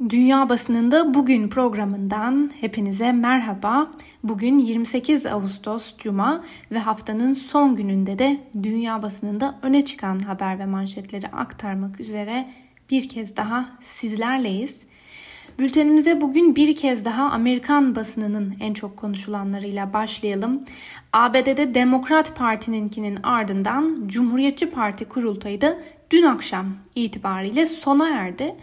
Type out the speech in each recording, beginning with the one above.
Dünya Basınında Bugün programından hepinize merhaba. Bugün 28 Ağustos Cuma ve haftanın son gününde de dünya basınında öne çıkan haber ve manşetleri aktarmak üzere bir kez daha sizlerleyiz. Bültenimize bugün bir kez daha Amerikan basınının en çok konuşulanlarıyla başlayalım. ABD'de Demokrat Parti'ninkinin ardından Cumhuriyetçi Parti kurultayı da dün akşam itibariyle sona erdi.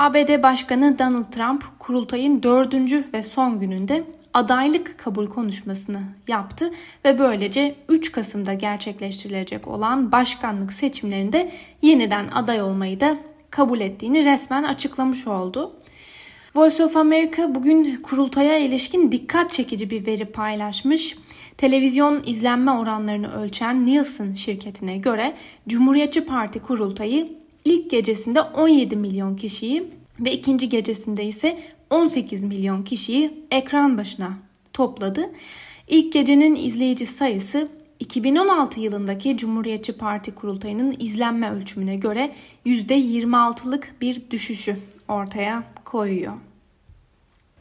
ABD Başkanı Donald Trump kurultayın dördüncü ve son gününde adaylık kabul konuşmasını yaptı ve böylece 3 Kasım'da gerçekleştirilecek olan başkanlık seçimlerinde yeniden aday olmayı da kabul ettiğini resmen açıklamış oldu. Voice of America bugün kurultaya ilişkin dikkat çekici bir veri paylaşmış. Televizyon izlenme oranlarını ölçen Nielsen şirketine göre Cumhuriyetçi Parti kurultayı ilk gecesinde 17 milyon kişiyi ve ikinci gecesinde ise 18 milyon kişiyi ekran başına topladı. İlk gecenin izleyici sayısı 2016 yılındaki Cumhuriyetçi Parti kurultayının izlenme ölçümüne göre %26'lık bir düşüşü ortaya koyuyor.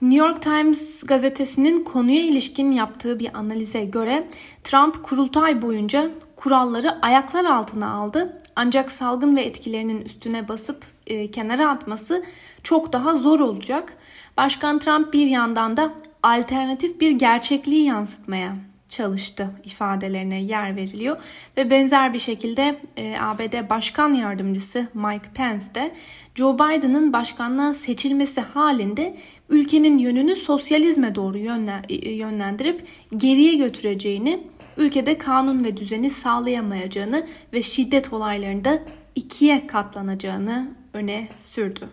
New York Times gazetesinin konuya ilişkin yaptığı bir analize göre Trump kurultay boyunca kuralları ayaklar altına aldı ancak salgın ve etkilerinin üstüne basıp e, kenara atması çok daha zor olacak. Başkan Trump bir yandan da alternatif bir gerçekliği yansıtmaya çalıştı ifadelerine yer veriliyor ve benzer bir şekilde e, ABD Başkan Yardımcısı Mike Pence de Joe Biden'ın başkanlığa seçilmesi halinde ülkenin yönünü sosyalizme doğru yönlendirip geriye götüreceğini ülkede kanun ve düzeni sağlayamayacağını ve şiddet olaylarında ikiye katlanacağını öne sürdü.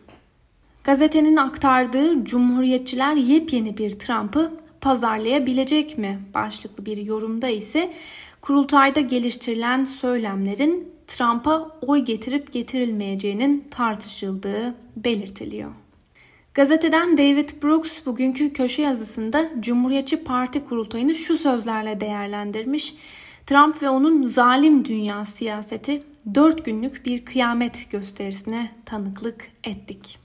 Gazetenin aktardığı Cumhuriyetçiler yepyeni bir Trump'ı pazarlayabilecek mi başlıklı bir yorumda ise kurultayda geliştirilen söylemlerin Trump'a oy getirip getirilmeyeceğinin tartışıldığı belirtiliyor. Gazeteden David Brooks bugünkü köşe yazısında Cumhuriyetçi Parti kurultayını şu sözlerle değerlendirmiş. Trump ve onun zalim dünya siyaseti dört günlük bir kıyamet gösterisine tanıklık ettik.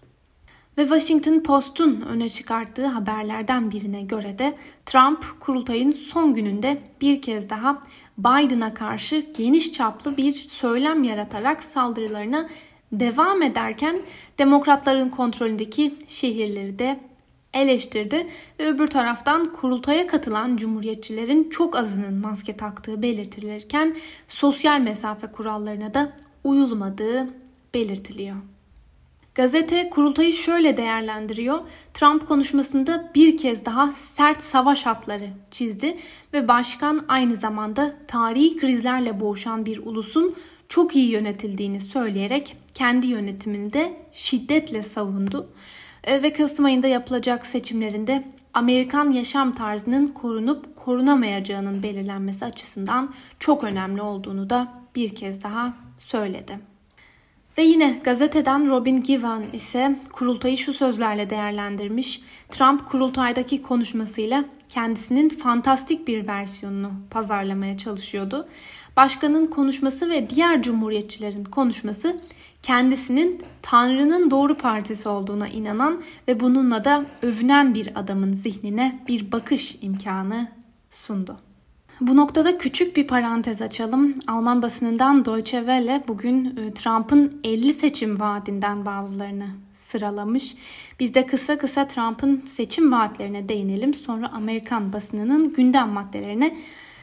Ve Washington Post'un öne çıkarttığı haberlerden birine göre de Trump kurultayın son gününde bir kez daha Biden'a karşı geniş çaplı bir söylem yaratarak saldırılarına devam ederken demokratların kontrolündeki şehirleri de eleştirdi ve öbür taraftan kurultaya katılan cumhuriyetçilerin çok azının maske taktığı belirtilirken sosyal mesafe kurallarına da uyulmadığı belirtiliyor. Gazete kurultayı şöyle değerlendiriyor. Trump konuşmasında bir kez daha sert savaş hatları çizdi ve başkan aynı zamanda tarihi krizlerle boğuşan bir ulusun çok iyi yönetildiğini söyleyerek kendi yönetimini de şiddetle savundu. E, ve Kasım ayında yapılacak seçimlerinde Amerikan yaşam tarzının korunup korunamayacağının belirlenmesi açısından çok önemli olduğunu da bir kez daha söyledi. Ve yine gazeteden Robin Givan ise kurultayı şu sözlerle değerlendirmiş. Trump kurultaydaki konuşmasıyla kendisinin fantastik bir versiyonunu pazarlamaya çalışıyordu. Başkanın konuşması ve diğer cumhuriyetçilerin konuşması kendisinin Tanrı'nın doğru partisi olduğuna inanan ve bununla da övünen bir adamın zihnine bir bakış imkanı sundu. Bu noktada küçük bir parantez açalım. Alman basınından Deutsche Welle bugün e, Trump'ın 50 seçim vaadinden bazılarını sıralamış. Biz de kısa kısa Trump'ın seçim vaatlerine değinelim. Sonra Amerikan basınının gündem maddelerine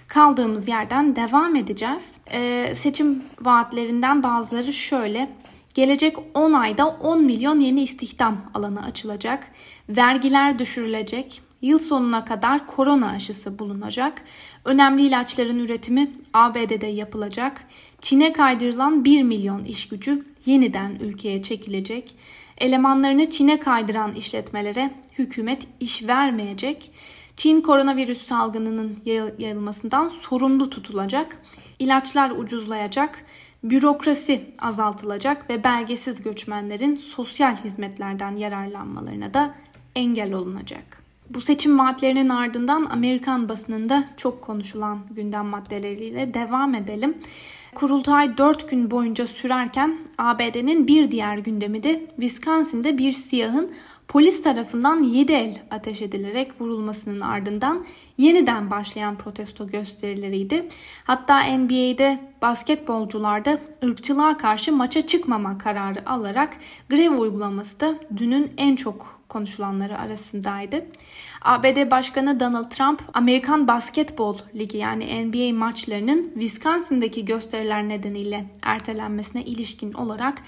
kaldığımız yerden devam edeceğiz. Ee, seçim vaatlerinden bazıları şöyle. Gelecek 10 ayda 10 milyon yeni istihdam alanı açılacak. Vergiler düşürülecek. Yıl sonuna kadar korona aşısı bulunacak. Önemli ilaçların üretimi ABD'de yapılacak. Çin'e kaydırılan 1 milyon iş gücü yeniden ülkeye çekilecek. Elemanlarını Çin'e kaydıran işletmelere hükümet iş vermeyecek. Çin koronavirüs salgınının yayılmasından sorumlu tutulacak. İlaçlar ucuzlayacak bürokrasi azaltılacak ve belgesiz göçmenlerin sosyal hizmetlerden yararlanmalarına da engel olunacak. Bu seçim vaatlerinin ardından Amerikan basınında çok konuşulan gündem maddeleriyle devam edelim. kurultay 4 gün boyunca sürerken ABD'nin bir diğer gündemi de Wisconsin'de bir siyahın polis tarafından 7 el ateş edilerek vurulmasının ardından yeniden başlayan protesto gösterileriydi. Hatta NBA'de basketbolcular da ırkçılığa karşı maça çıkmama kararı alarak grev uygulaması da dünün en çok konuşulanları arasındaydı. ABD Başkanı Donald Trump, Amerikan Basketbol Ligi yani NBA maçlarının Wisconsin'daki gösteriler nedeniyle ertelenmesine ilişkin olarak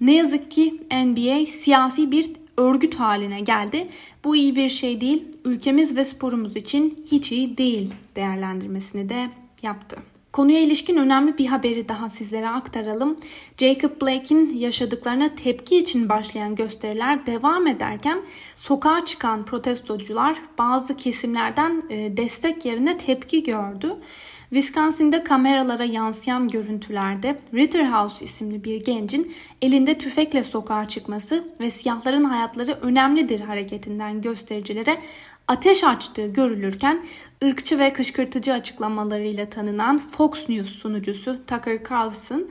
ne yazık ki NBA siyasi bir örgüt haline geldi. Bu iyi bir şey değil, ülkemiz ve sporumuz için hiç iyi değil değerlendirmesini de yaptı. Konuya ilişkin önemli bir haberi daha sizlere aktaralım. Jacob Blake'in yaşadıklarına tepki için başlayan gösteriler devam ederken sokağa çıkan protestocular bazı kesimlerden e, destek yerine tepki gördü. Wisconsin'de kameralara yansıyan görüntülerde Ritterhouse isimli bir gencin elinde tüfekle sokağa çıkması ve siyahların hayatları önemlidir hareketinden göstericilere ateş açtığı görülürken ırkçı ve kışkırtıcı açıklamalarıyla tanınan Fox News sunucusu Tucker Carlson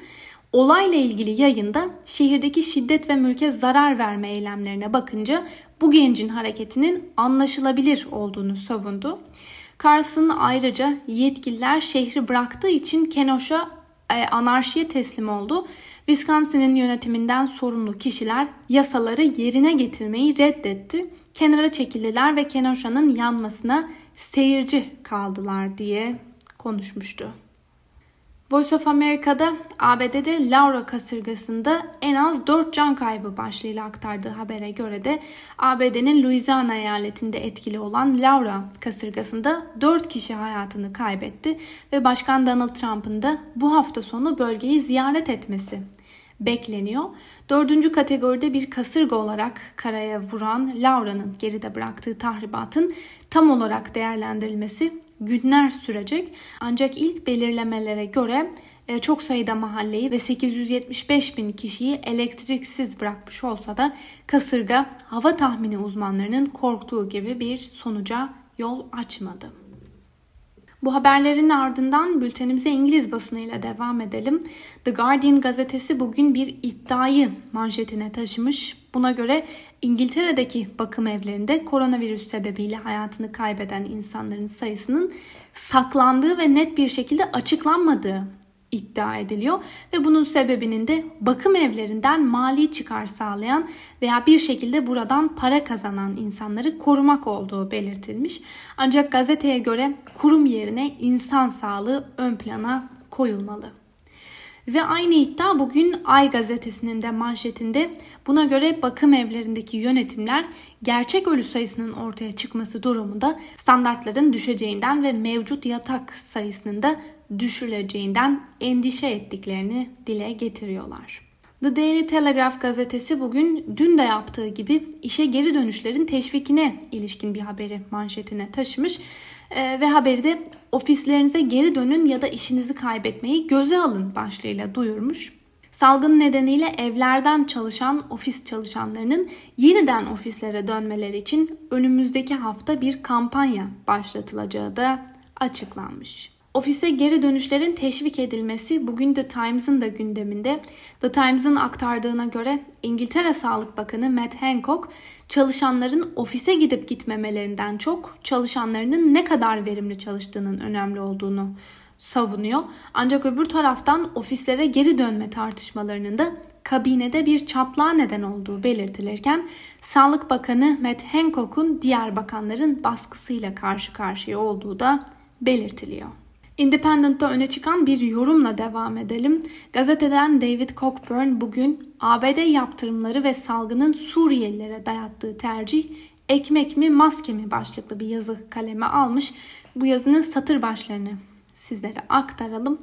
olayla ilgili yayında şehirdeki şiddet ve mülke zarar verme eylemlerine bakınca bu gencin hareketinin anlaşılabilir olduğunu savundu. Carson ayrıca yetkililer şehri bıraktığı için Kenosha anarşiye teslim oldu. Wisconsin'in yönetiminden sorumlu kişiler yasaları yerine getirmeyi reddetti. Kenara çekildiler ve Kenosha'nın yanmasına seyirci kaldılar diye konuşmuştu. Voice of America'da ABD'de Laura kasırgasında en az 4 can kaybı başlığıyla aktardığı habere göre de ABD'nin Louisiana eyaletinde etkili olan Laura kasırgasında 4 kişi hayatını kaybetti ve Başkan Donald Trump'ın da bu hafta sonu bölgeyi ziyaret etmesi bekleniyor. Dördüncü kategoride bir kasırga olarak karaya vuran Laura'nın geride bıraktığı tahribatın tam olarak değerlendirilmesi günler sürecek. Ancak ilk belirlemelere göre e, çok sayıda mahalleyi ve 875 bin kişiyi elektriksiz bırakmış olsa da kasırga hava tahmini uzmanlarının korktuğu gibi bir sonuca yol açmadı. Bu haberlerin ardından bültenimize İngiliz basınıyla devam edelim. The Guardian gazetesi bugün bir iddiayı manşetine taşımış. Buna göre İngiltere'deki bakım evlerinde koronavirüs sebebiyle hayatını kaybeden insanların sayısının saklandığı ve net bir şekilde açıklanmadığı iddia ediliyor ve bunun sebebinin de bakım evlerinden mali çıkar sağlayan veya bir şekilde buradan para kazanan insanları korumak olduğu belirtilmiş. Ancak gazeteye göre kurum yerine insan sağlığı ön plana koyulmalı. Ve aynı iddia bugün Ay gazetesinin de manşetinde buna göre bakım evlerindeki yönetimler gerçek ölü sayısının ortaya çıkması durumunda standartların düşeceğinden ve mevcut yatak sayısının da düşürüleceğinden endişe ettiklerini dile getiriyorlar. The Daily Telegraph gazetesi bugün dün de yaptığı gibi işe geri dönüşlerin teşvikine ilişkin bir haberi manşetine taşımış ee, ve haberi de ofislerinize geri dönün ya da işinizi kaybetmeyi göze alın başlığıyla duyurmuş. Salgın nedeniyle evlerden çalışan ofis çalışanlarının yeniden ofislere dönmeleri için önümüzdeki hafta bir kampanya başlatılacağı da açıklanmış. Ofise geri dönüşlerin teşvik edilmesi bugün The Times'ın da gündeminde. The Times'ın aktardığına göre İngiltere Sağlık Bakanı Matt Hancock çalışanların ofise gidip gitmemelerinden çok çalışanlarının ne kadar verimli çalıştığının önemli olduğunu savunuyor. Ancak öbür taraftan ofislere geri dönme tartışmalarının da kabinede bir çatlağa neden olduğu belirtilirken Sağlık Bakanı Matt Hancock'un diğer bakanların baskısıyla karşı karşıya olduğu da belirtiliyor. Independent'ta öne çıkan bir yorumla devam edelim. Gazeteden David Cockburn bugün ABD yaptırımları ve salgının Suriyelilere dayattığı tercih ekmek mi maske mi başlıklı bir yazı kaleme almış. Bu yazının satır başlarını sizlere aktaralım.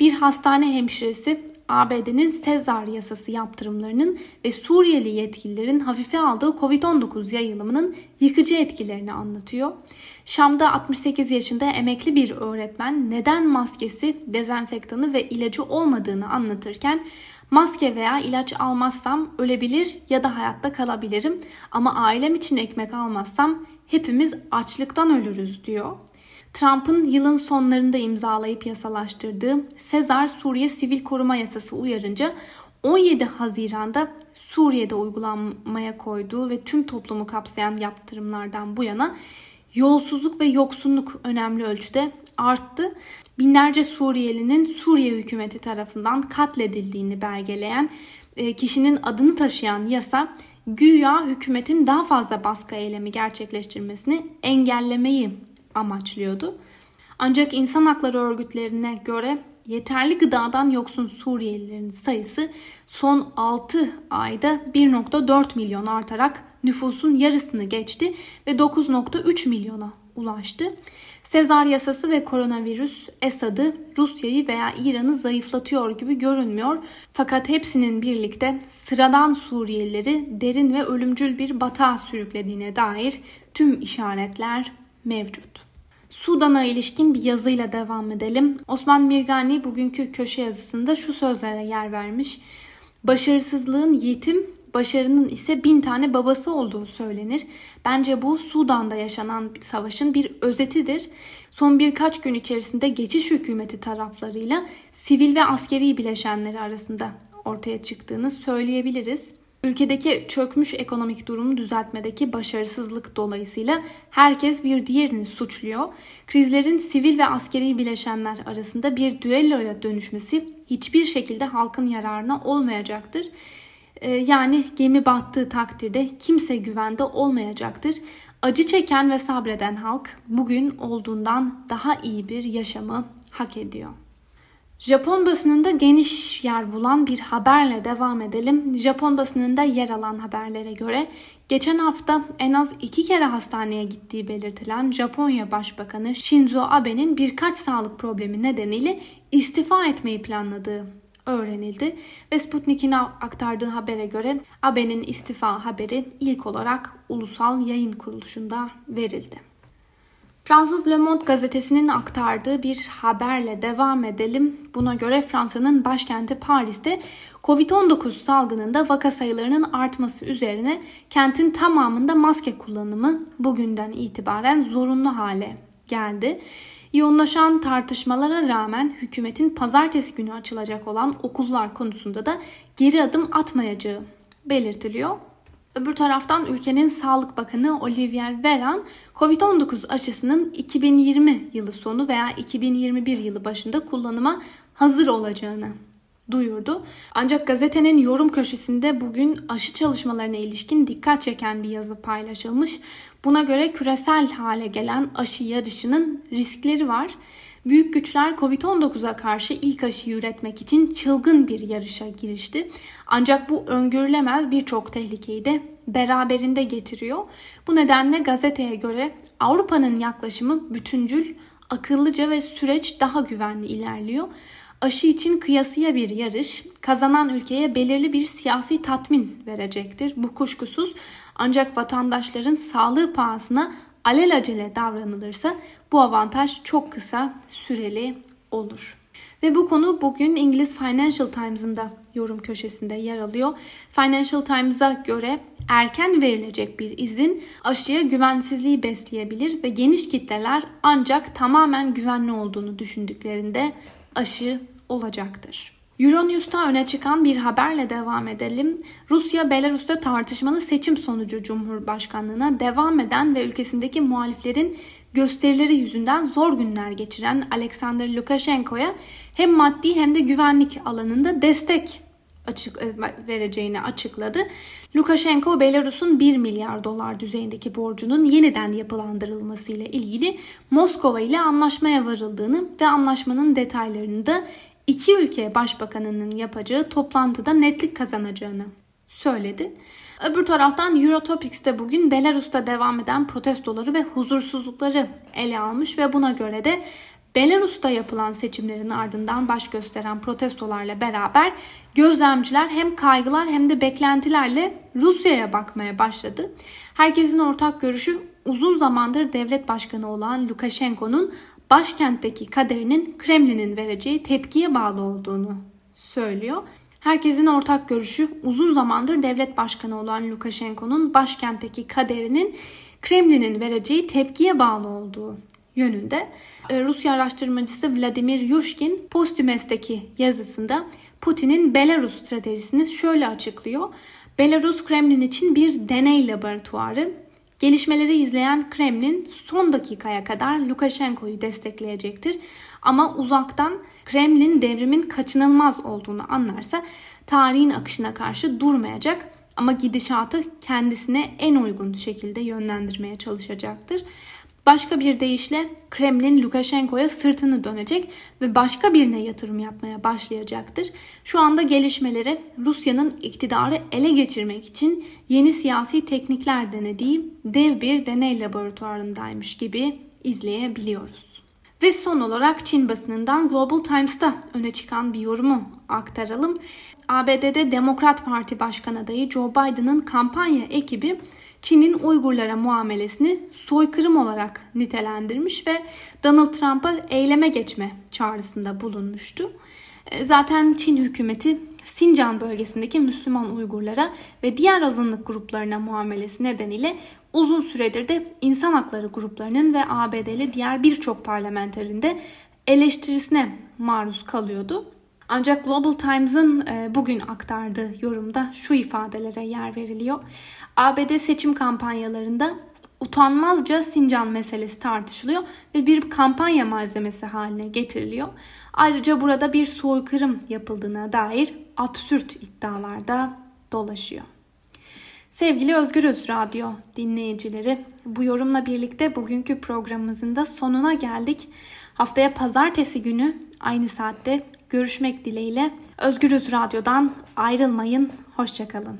Bir hastane hemşiresi ABD'nin Sezar yasası yaptırımlarının ve Suriyeli yetkililerin hafife aldığı Covid-19 yayılımının yıkıcı etkilerini anlatıyor. Şam'da 68 yaşında emekli bir öğretmen neden maskesi, dezenfektanı ve ilacı olmadığını anlatırken maske veya ilaç almazsam ölebilir ya da hayatta kalabilirim ama ailem için ekmek almazsam hepimiz açlıktan ölürüz diyor. Trump'ın yılın sonlarında imzalayıp yasalaştırdığı Sezar Suriye Sivil Koruma Yasası uyarınca 17 Haziran'da Suriye'de uygulanmaya koyduğu ve tüm toplumu kapsayan yaptırımlardan bu yana yolsuzluk ve yoksunluk önemli ölçüde arttı. Binlerce Suriyelinin Suriye hükümeti tarafından katledildiğini belgeleyen e, kişinin adını taşıyan yasa güya hükümetin daha fazla baskı eylemi gerçekleştirmesini engellemeyi amaçlıyordu. Ancak insan hakları örgütlerine göre yeterli gıdadan yoksun Suriyelilerin sayısı son 6 ayda 1.4 milyon artarak nüfusun yarısını geçti ve 9.3 milyona ulaştı. Sezar yasası ve koronavirüs Esad'ı, Rusya'yı veya İran'ı zayıflatıyor gibi görünmüyor. Fakat hepsinin birlikte sıradan Suriyelileri derin ve ölümcül bir batağa sürüklediğine dair tüm işaretler mevcut. Sudan'a ilişkin bir yazıyla devam edelim. Osman Mirgani bugünkü köşe yazısında şu sözlere yer vermiş. Başarısızlığın yetim, başarının ise bin tane babası olduğu söylenir. Bence bu Sudan'da yaşanan savaşın bir özetidir. Son birkaç gün içerisinde geçiş hükümeti taraflarıyla sivil ve askeri bileşenleri arasında ortaya çıktığını söyleyebiliriz. Ülkedeki çökmüş ekonomik durumu düzeltmedeki başarısızlık dolayısıyla herkes bir diğerini suçluyor. Krizlerin sivil ve askeri bileşenler arasında bir düelloya dönüşmesi hiçbir şekilde halkın yararına olmayacaktır. Ee, yani gemi battığı takdirde kimse güvende olmayacaktır. Acı çeken ve sabreden halk bugün olduğundan daha iyi bir yaşamı hak ediyor. Japon basınında geniş yer bulan bir haberle devam edelim. Japon basınında yer alan haberlere göre geçen hafta en az iki kere hastaneye gittiği belirtilen Japonya Başbakanı Shinzo Abe'nin birkaç sağlık problemi nedeniyle istifa etmeyi planladığı öğrenildi ve Sputnik'in aktardığı habere göre Abe'nin istifa haberi ilk olarak ulusal yayın kuruluşunda verildi. Fransız Le Monde gazetesinin aktardığı bir haberle devam edelim. Buna göre Fransa'nın başkenti Paris'te Covid-19 salgınında vaka sayılarının artması üzerine kentin tamamında maske kullanımı bugünden itibaren zorunlu hale geldi. Yoğunlaşan tartışmalara rağmen hükümetin pazartesi günü açılacak olan okullar konusunda da geri adım atmayacağı belirtiliyor. Öbür taraftan ülkenin Sağlık Bakanı Olivier Veran, Covid-19 aşısının 2020 yılı sonu veya 2021 yılı başında kullanıma hazır olacağını duyurdu. Ancak gazetenin yorum köşesinde bugün aşı çalışmalarına ilişkin dikkat çeken bir yazı paylaşılmış. Buna göre küresel hale gelen aşı yarışının riskleri var. Büyük güçler Covid-19'a karşı ilk aşıyı üretmek için çılgın bir yarışa girişti. Ancak bu öngörülemez birçok tehlikeyi de beraberinde getiriyor. Bu nedenle gazeteye göre Avrupa'nın yaklaşımı bütüncül, akıllıca ve süreç daha güvenli ilerliyor. Aşı için kıyasıya bir yarış, kazanan ülkeye belirli bir siyasi tatmin verecektir. Bu kuşkusuz ancak vatandaşların sağlığı pahasına alelacele davranılırsa bu avantaj çok kısa süreli olur. Ve bu konu bugün İngiliz Financial Times'ın da yorum köşesinde yer alıyor. Financial Times'a göre erken verilecek bir izin aşıya güvensizliği besleyebilir ve geniş kitleler ancak tamamen güvenli olduğunu düşündüklerinde aşı olacaktır. Euronews'ta öne çıkan bir haberle devam edelim. Rusya, Belarus'ta tartışmalı seçim sonucu Cumhurbaşkanlığına devam eden ve ülkesindeki muhaliflerin gösterileri yüzünden zor günler geçiren Alexander Lukashenko'ya hem maddi hem de güvenlik alanında destek açık e, vereceğini açıkladı. Lukashenko Belarus'un 1 milyar dolar düzeyindeki borcunun yeniden yapılandırılması ile ilgili Moskova ile anlaşmaya varıldığını ve anlaşmanın detaylarını da iki ülke başbakanının yapacağı toplantıda netlik kazanacağını söyledi. Öbür taraftan Eurotopics'te bugün Belarus'ta devam eden protestoları ve huzursuzlukları ele almış ve buna göre de Belarus'ta yapılan seçimlerin ardından baş gösteren protestolarla beraber gözlemciler hem kaygılar hem de beklentilerle Rusya'ya bakmaya başladı. Herkesin ortak görüşü uzun zamandır devlet başkanı olan Lukashenko'nun başkentteki kaderinin Kremlin'in vereceği tepkiye bağlı olduğunu söylüyor. Herkesin ortak görüşü uzun zamandır devlet başkanı olan Lukashenko'nun başkentteki kaderinin Kremlin'in vereceği tepkiye bağlı olduğu yönünde. Ee, Rusya araştırmacısı Vladimir Yushkin Postümes'teki yazısında Putin'in Belarus stratejisini şöyle açıklıyor. Belarus Kremlin için bir deney laboratuvarı. Gelişmeleri izleyen Kremlin son dakikaya kadar Lukashenko'yu destekleyecektir. Ama uzaktan Kremlin devrimin kaçınılmaz olduğunu anlarsa tarihin akışına karşı durmayacak ama gidişatı kendisine en uygun şekilde yönlendirmeye çalışacaktır. Başka bir deyişle Kremlin Lukashenko'ya sırtını dönecek ve başka birine yatırım yapmaya başlayacaktır. Şu anda gelişmeleri Rusya'nın iktidarı ele geçirmek için yeni siyasi teknikler denediği dev bir deney laboratuvarındaymış gibi izleyebiliyoruz. Ve son olarak Çin basınından Global Times'ta öne çıkan bir yorumu aktaralım. ABD'de Demokrat Parti Başkan adayı Joe Biden'ın kampanya ekibi Çin'in Uygurlara muamelesini soykırım olarak nitelendirmiş ve Donald Trump'a eyleme geçme çağrısında bulunmuştu. E, zaten Çin hükümeti Sincan bölgesindeki Müslüman Uygurlara ve diğer azınlık gruplarına muamelesi nedeniyle uzun süredir de insan hakları gruplarının ve ABD'li diğer birçok parlamenterinde eleştirisine maruz kalıyordu. Ancak Global Times'ın e, bugün aktardığı yorumda şu ifadelere yer veriliyor. ABD seçim kampanyalarında utanmazca Sincan meselesi tartışılıyor ve bir kampanya malzemesi haline getiriliyor. Ayrıca burada bir soykırım yapıldığına dair absürt iddialar da dolaşıyor. Sevgili Özgürüz Radyo dinleyicileri, bu yorumla birlikte bugünkü programımızın da sonuna geldik. Haftaya pazartesi günü aynı saatte görüşmek dileğiyle Özgürüz Radyo'dan ayrılmayın. Hoşçakalın.